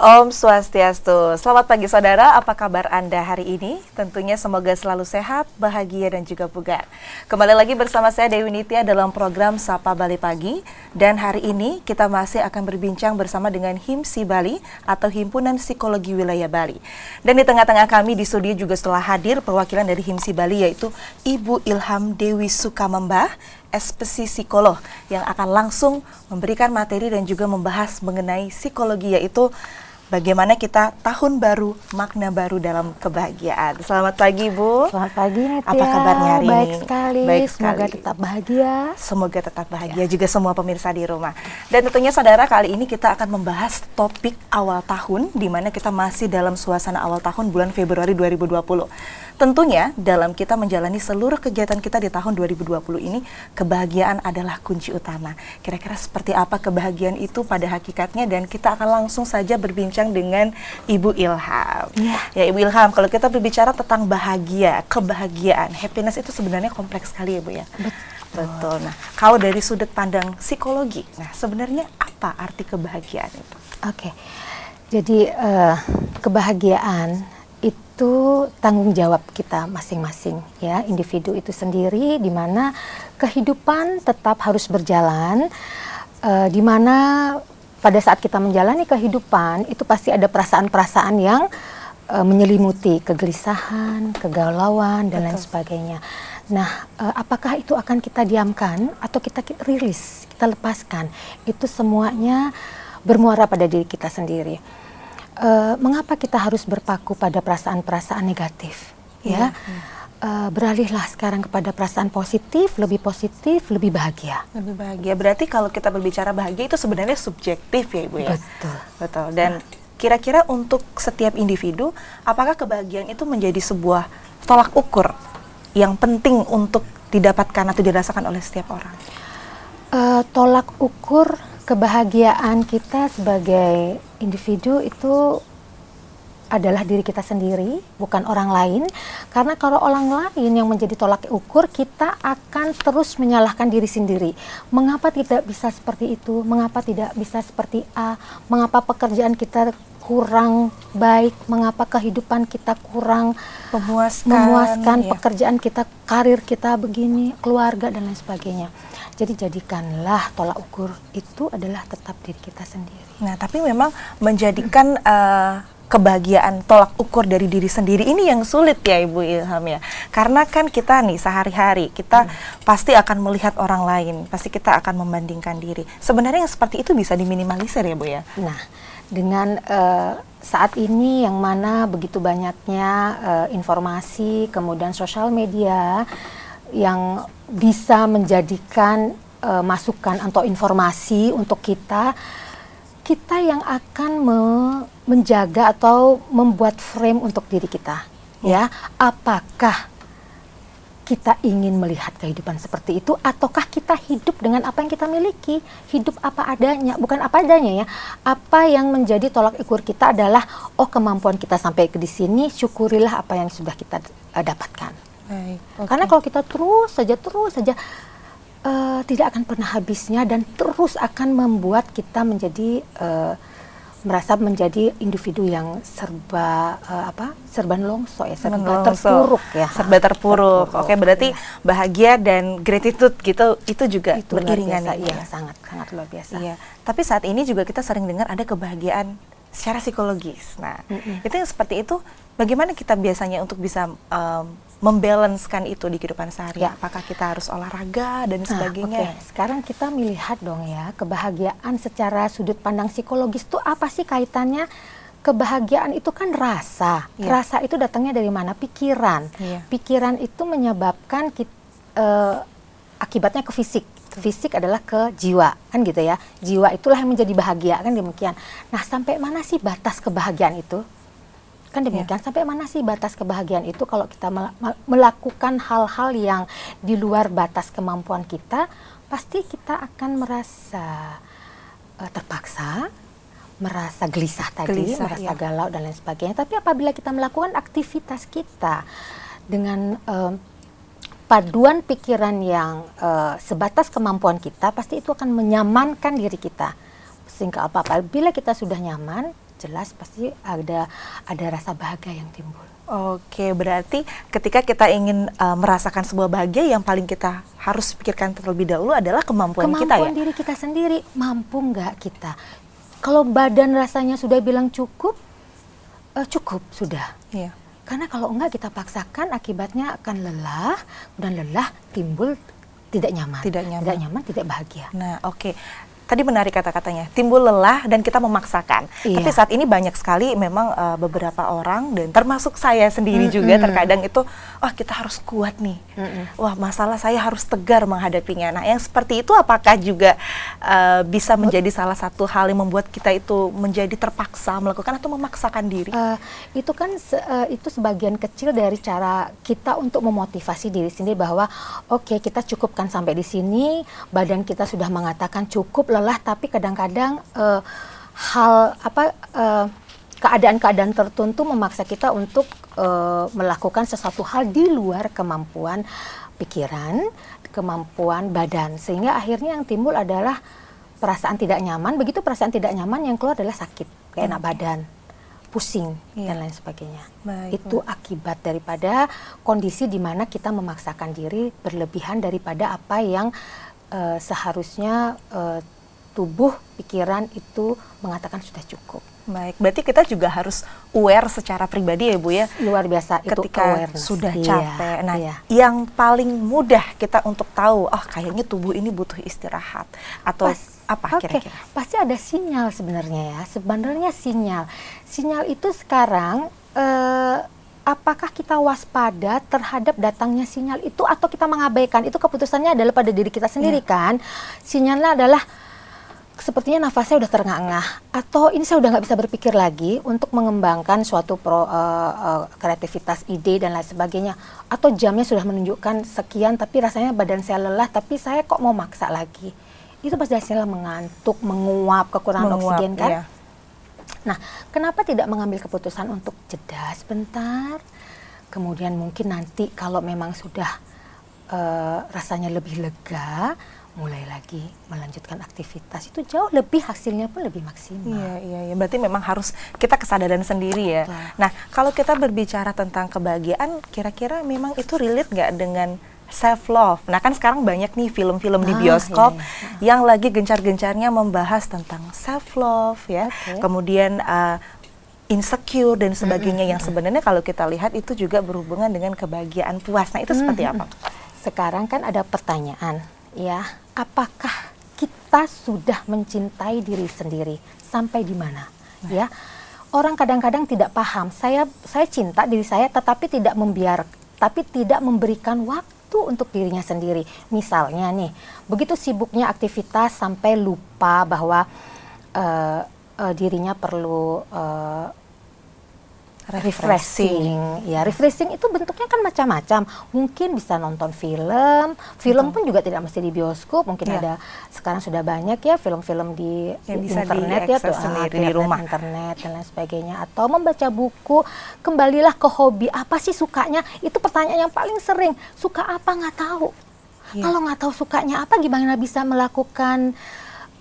Om Swastiastu. Selamat pagi saudara, apa kabar Anda hari ini? Tentunya semoga selalu sehat, bahagia dan juga bugar. Kembali lagi bersama saya Dewi Nitya dalam program Sapa Bali Pagi dan hari ini kita masih akan berbincang bersama dengan HIMSI Bali atau Himpunan Psikologi Wilayah Bali. Dan di tengah-tengah kami di studio juga setelah hadir perwakilan dari HIMSI Bali yaitu Ibu Ilham Dewi Sukamembah SPC psikolog yang akan langsung memberikan materi dan juga membahas mengenai psikologi yaitu bagaimana kita tahun baru, makna baru dalam kebahagiaan. Selamat pagi, Bu. Selamat pagi, Nitya. Apa kabarnya hari Baik ini? sekali. Baik Semoga sekali. tetap bahagia. Semoga tetap bahagia juga semua pemirsa di rumah. Dan tentunya saudara kali ini kita akan membahas topik awal tahun di mana kita masih dalam suasana awal tahun bulan Februari 2020. Tentunya dalam kita menjalani seluruh kegiatan kita di tahun 2020 ini kebahagiaan adalah kunci utama. Kira-kira seperti apa kebahagiaan itu pada hakikatnya dan kita akan langsung saja berbincang dengan Ibu Ilham. Iya. Ya Ibu Ilham, kalau kita berbicara tentang bahagia, kebahagiaan, happiness itu sebenarnya kompleks sekali ya Bu ya. Betul. Nah, kalau dari sudut pandang psikologi, nah sebenarnya apa arti kebahagiaan itu? Oke. Jadi eh, kebahagiaan itu tanggung jawab kita masing-masing ya individu itu sendiri di mana kehidupan tetap harus berjalan eh, di mana pada saat kita menjalani kehidupan itu pasti ada perasaan-perasaan yang eh, menyelimuti kegelisahan, kegalauan dan lain Betul. sebagainya. Nah, eh, apakah itu akan kita diamkan atau kita ki- rilis, kita lepaskan? Itu semuanya bermuara pada diri kita sendiri. Eh, mengapa kita harus berpaku pada perasaan-perasaan negatif? Ya, Eh, beralihlah sekarang kepada perasaan positif, lebih positif, lebih bahagia. Lebih bahagia. Berarti kalau kita berbicara bahagia itu sebenarnya subjektif ya Ibu ya? Betul. Betul. Dan kira-kira untuk setiap individu, apakah kebahagiaan itu menjadi sebuah tolak ukur yang penting untuk didapatkan atau dirasakan oleh setiap orang? Eh, tolak ukur kebahagiaan kita sebagai individu itu adalah diri kita sendiri, bukan orang lain. Karena kalau orang lain yang menjadi tolak ukur, kita akan terus menyalahkan diri sendiri. Mengapa tidak bisa seperti itu? Mengapa tidak bisa seperti A? Mengapa pekerjaan kita kurang baik? Mengapa kehidupan kita kurang Memuaskan. memuaskan ya. pekerjaan kita, karir kita begini, keluarga dan lain sebagainya. Jadi jadikanlah tolak ukur itu adalah tetap diri kita sendiri. Nah, tapi memang menjadikan eh, kebahagiaan tolak ukur dari diri sendiri ini yang sulit ya Ibu Ilham ya. Karena kan kita nih sehari-hari kita pasti akan melihat orang lain, pasti kita akan membandingkan diri. Sebenarnya yang seperti itu bisa diminimalisir ya Bu ya. Nah, dengan eh, saat ini yang mana begitu banyaknya eh, informasi, kemudian sosial media yang bisa menjadikan eh, masukan atau informasi untuk kita, kita yang akan me- menjaga atau membuat frame untuk diri kita, ya. Apakah kita ingin melihat kehidupan seperti itu ataukah kita hidup dengan apa yang kita miliki? Hidup apa adanya bukan apa adanya ya. Apa yang menjadi tolak ukur kita adalah oh kemampuan kita sampai ke di sini syukurilah apa yang sudah kita eh, dapatkan. Baik. karena kalau kita terus saja terus saja eh, tidak akan pernah habisnya dan terus akan membuat kita menjadi eh, merasa menjadi individu yang serba eh, apa serba nelongso ya serba Menelongso. terpuruk ya Serba terpuruk. Terpuruk, Oke, berarti iya. bahagia dan gratitude gitu itu juga itu beriringan biasa, ya, iya ya? sangat sangat luar biasa. Iya, tapi saat ini juga kita sering dengar ada kebahagiaan secara psikologis. Nah, Mm-mm. itu yang seperti itu, bagaimana kita biasanya untuk bisa um, membalancekan itu di kehidupan sehari? Ya. Apakah kita harus olahraga dan Nah, sebagainya? oke. Sekarang kita melihat dong ya kebahagiaan secara sudut pandang psikologis itu apa sih kaitannya? Kebahagiaan itu kan rasa. Iya. Rasa itu datangnya dari mana? Pikiran. Iya. Pikiran itu menyebabkan kit- eh, akibatnya ke fisik. Fisik adalah ke jiwa, kan gitu ya. Jiwa itulah yang menjadi bahagia, kan demikian. Nah, sampai mana sih batas kebahagiaan itu? Kan demikian, sampai mana sih batas kebahagiaan itu kalau kita mel- mel- melakukan hal-hal yang di luar batas kemampuan kita, pasti kita akan merasa eh, terpaksa, merasa gelisah tadi, Gelisah, merasa ya. galau dan lain sebagainya. Tapi apabila kita melakukan aktivitas kita dengan eh, paduan pikiran yang eh, sebatas kemampuan kita, pasti itu akan menyamankan diri kita. Sehingga apa apabila kita sudah nyaman, jelas pasti ada ada rasa bahagia yang timbul. Oke, berarti ketika kita ingin uh, merasakan sebuah bahagia yang paling kita harus pikirkan terlebih dahulu adalah kemampuan, kemampuan kita ya. Kemampuan diri kita sendiri, mampu nggak kita? Kalau badan rasanya sudah bilang cukup, uh, cukup sudah. Iya. Karena kalau enggak kita paksakan, akibatnya akan lelah dan lelah timbul tidak nyaman. Tidak nyaman. Tidak nyaman, tidak bahagia. Nah, oke. Okay tadi menarik kata-katanya timbul lelah dan kita memaksakan. Iya. Tapi saat ini banyak sekali memang uh, beberapa orang dan termasuk saya sendiri mm -hmm. juga terkadang itu oh kita harus kuat nih. Mm -hmm. Wah masalah saya harus tegar menghadapinya. Nah yang seperti itu apakah juga uh, bisa menjadi salah satu hal yang membuat kita itu menjadi terpaksa melakukan atau memaksakan diri? Uh, itu kan se uh, itu sebagian kecil dari cara kita untuk memotivasi diri sendiri bahwa oke okay, kita cukupkan sampai di sini badan kita sudah mengatakan cukup lelah tapi kadang-kadang uh, hal apa uh, keadaan-keadaan tertentu memaksa kita untuk uh, melakukan sesuatu hal di luar kemampuan pikiran, kemampuan badan sehingga akhirnya yang timbul adalah perasaan tidak nyaman. Begitu perasaan tidak nyaman yang keluar adalah sakit, kayak enak badan, pusing iya. dan lain sebagainya. Baik, Itu akibat daripada kondisi di mana kita memaksakan diri berlebihan daripada apa yang uh, seharusnya uh, tubuh, pikiran itu mengatakan sudah cukup. Baik, berarti kita juga harus aware secara pribadi ya Bu ya. Luar biasa ketika itu awareness. sudah iya, capek. Iya, nah, iya. yang paling mudah kita untuk tahu, oh kayaknya tubuh ini butuh istirahat atau Pas, apa kira-kira? Okay. Pasti ada sinyal sebenarnya ya. Sebenarnya sinyal. Sinyal itu sekarang eh, apakah kita waspada terhadap datangnya sinyal itu atau kita mengabaikan? Itu keputusannya adalah pada diri kita sendiri yeah. kan. Sinyalnya adalah sepertinya nafasnya udah terengah-engah atau ini saya udah nggak bisa berpikir lagi untuk mengembangkan suatu pro, uh, uh, kreativitas ide dan lain sebagainya? Atau jamnya sudah menunjukkan sekian tapi rasanya badan saya lelah tapi saya kok mau maksa lagi? Itu pasti hasilnya mengantuk menguap kekurangan menguap, oksigen kan? iya. nah kenapa tidak mengambil keputusan untuk jeda sebentar? Kemudian mungkin nanti kalau memang sudah uh, rasanya lebih lega mulai lagi melanjutkan aktivitas itu jauh lebih hasilnya pun lebih maksimal. Iya, iya, iya. Berarti memang harus kita kesadaran sendiri ya. Betul. Nah, kalau kita berbicara tentang kebahagiaan, kira-kira memang itu relate nggak dengan self love. Nah, kan sekarang banyak nih film-film ah, di bioskop iya, iya. yang lagi gencar-gencarnya membahas tentang self love ya. Okay. Kemudian uh, insecure dan sebagainya mm -hmm. yang sebenarnya kalau kita lihat itu juga berhubungan dengan kebahagiaan puas. Nah, itu mm -hmm. seperti apa? Sekarang kan ada pertanyaan ya apakah kita sudah mencintai diri sendiri? Sampai di mana? Nah. ya orang kadang-kadang tidak paham. Saya saya cinta diri saya tetapi tidak membiar tapi tidak memberikan waktu untuk dirinya sendiri. Misalnya nih begitu sibuknya aktivitas sampai lupa bahwa uh, uh, dirinya perlu uh, refreshing. Ya, refreshing itu bentuknya kan macam-macam. Mungkin bisa nonton film, film Betul. pun juga tidak mesti di bioskop. Mungkin ya. ada sekarang sudah banyak ya film-film di, di internet ya tuh, sendiri ah, di rumah, internet dan lain sebagainya. Atau membaca buku, kembalilah ke hobi. Apa sih sukanya? Itu pertanyaan yang paling sering. Suka apa nggak tahu. Ya. Kalau nggak tahu sukanya apa, gimana bisa melakukan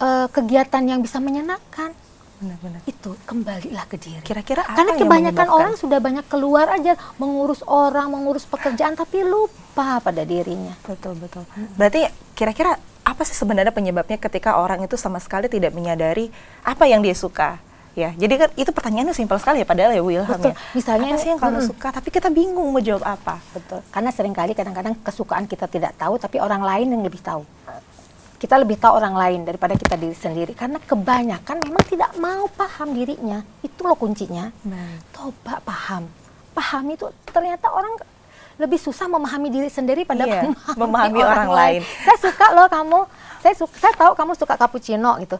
uh, kegiatan yang bisa menyenangkan? Benar-benar itu kembalilah ke diri. Kira-kira Karena kebanyakan orang sudah banyak keluar aja mengurus orang, mengurus pekerjaan tapi lupa pada dirinya. Betul betul. Berarti kira-kira apa sih sebenarnya penyebabnya ketika orang itu sama sekali tidak menyadari apa yang dia suka? Ya, jadi kan itu pertanyaannya simpel sekali ya padahal ya Wilham Betul. ya. Misalnya apa sih yang kamu suka tapi kita bingung mau jawab apa. Betul. Karena sering kali kadang-kadang kesukaan kita tidak tahu tapi orang lain yang lebih tahu kita lebih tahu orang lain daripada kita diri sendiri. Karena kebanyakan memang tidak mau paham dirinya. Itu loh kuncinya. Nah. coba paham. Paham itu ternyata orang lebih susah memahami diri sendiri pada iya, memahami, memahami orang, orang lain. lain. Saya suka loh kamu. Saya suka saya tahu kamu suka cappuccino gitu.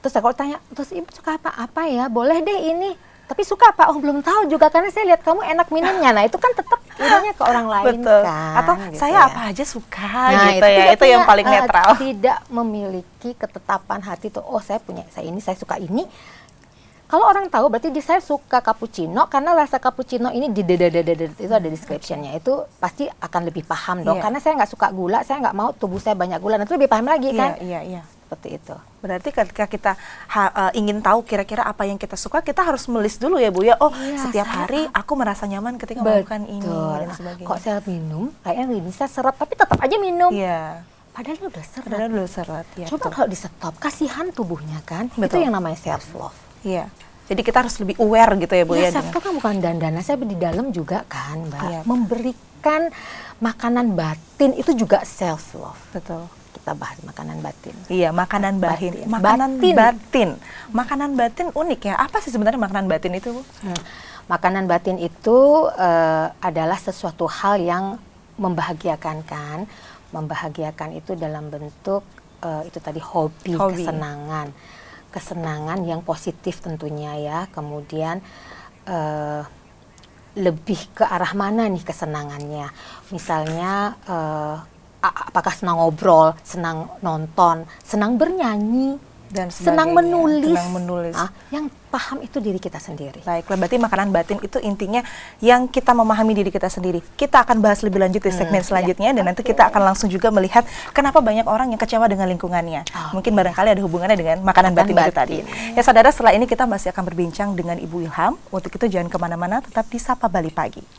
Terus saya kalau tanya terus ibu suka apa apa ya? Boleh deh ini tapi suka apa oh belum tahu juga karena saya lihat kamu enak minumnya. Nah itu kan tetap idenya ke orang lain Betul. kan atau gitu saya ya. apa aja suka nah, gitu itu ya. itu punya, yang paling uh, netral. tidak memiliki ketetapan hati tuh oh saya punya saya ini saya suka ini. Kalau orang tahu berarti di saya suka cappuccino karena rasa cappuccino ini di itu ada descriptionnya. Itu pasti akan lebih paham dong yeah. karena saya nggak suka gula saya nggak mau tubuh saya banyak gula. Nanti lebih paham lagi yeah, kan? iya yeah, iya. yeah seperti itu. Berarti ketika kita ha, uh, ingin tahu kira-kira apa yang kita suka, kita harus melis dulu ya Bu ya. Oh, Iya, setiap saya- hari aku merasa nyaman ketika melakukan ini dan sebagainya. Kok saya minum, kayaknya ini saya seret tapi tetap aja minum. Iya. Padahal udah seret. Padahal dulu seret ya. Coba betul. kalau di stop, kasihan tubuhnya kan. Itu Betul. yang namanya self love. Iya. Jadi kita harus lebih aware gitu ya Bu ya. Ya, self love kan bukan dandanan, saya di dalam juga kan, Mbak. Iya. Memberikan makanan batin itu juga self love. Betul. Kita bahas makanan batin. Iya, makanan batin. Batin. Makanan Batin. batin. Makanan batin unik ya. Apa sih sebenarnya makanan batin itu, Bu? Hmm. Makanan batin itu eh, adalah sesuatu hal yang membahagiakan kan, membahagiakan itu dalam bentuk eh, itu tadi hobi, Hobi. kesenangan, kesenangan yang positif tentunya ya. Kemudian eh, lebih ke arah mana nih kesenangannya? Misalnya a- apakah senang ngobrol, senang nonton, senang bernyanyi, Dan senang menulis. Senang menulis. Ah, yang paham itu diri kita sendiri. Baiklah, berarti makanan batin itu intinya yang kita memahami diri kita sendiri. Kita akan bahas lebih lanjut di segmen selanjutnya dan nanti kita akan langsung juga melihat kenapa banyak orang yang kecewa dengan lingkungannya. Oh, Mungkin barangkali ada hubungannya dengan makanan Makan batin, itu batin. tadi. Ya saudara, setelah ini kita masih akan berbincang dengan Ibu Ilham. Untuk itu jangan ke mana-mana, tetap di Sapa Bali Pagi.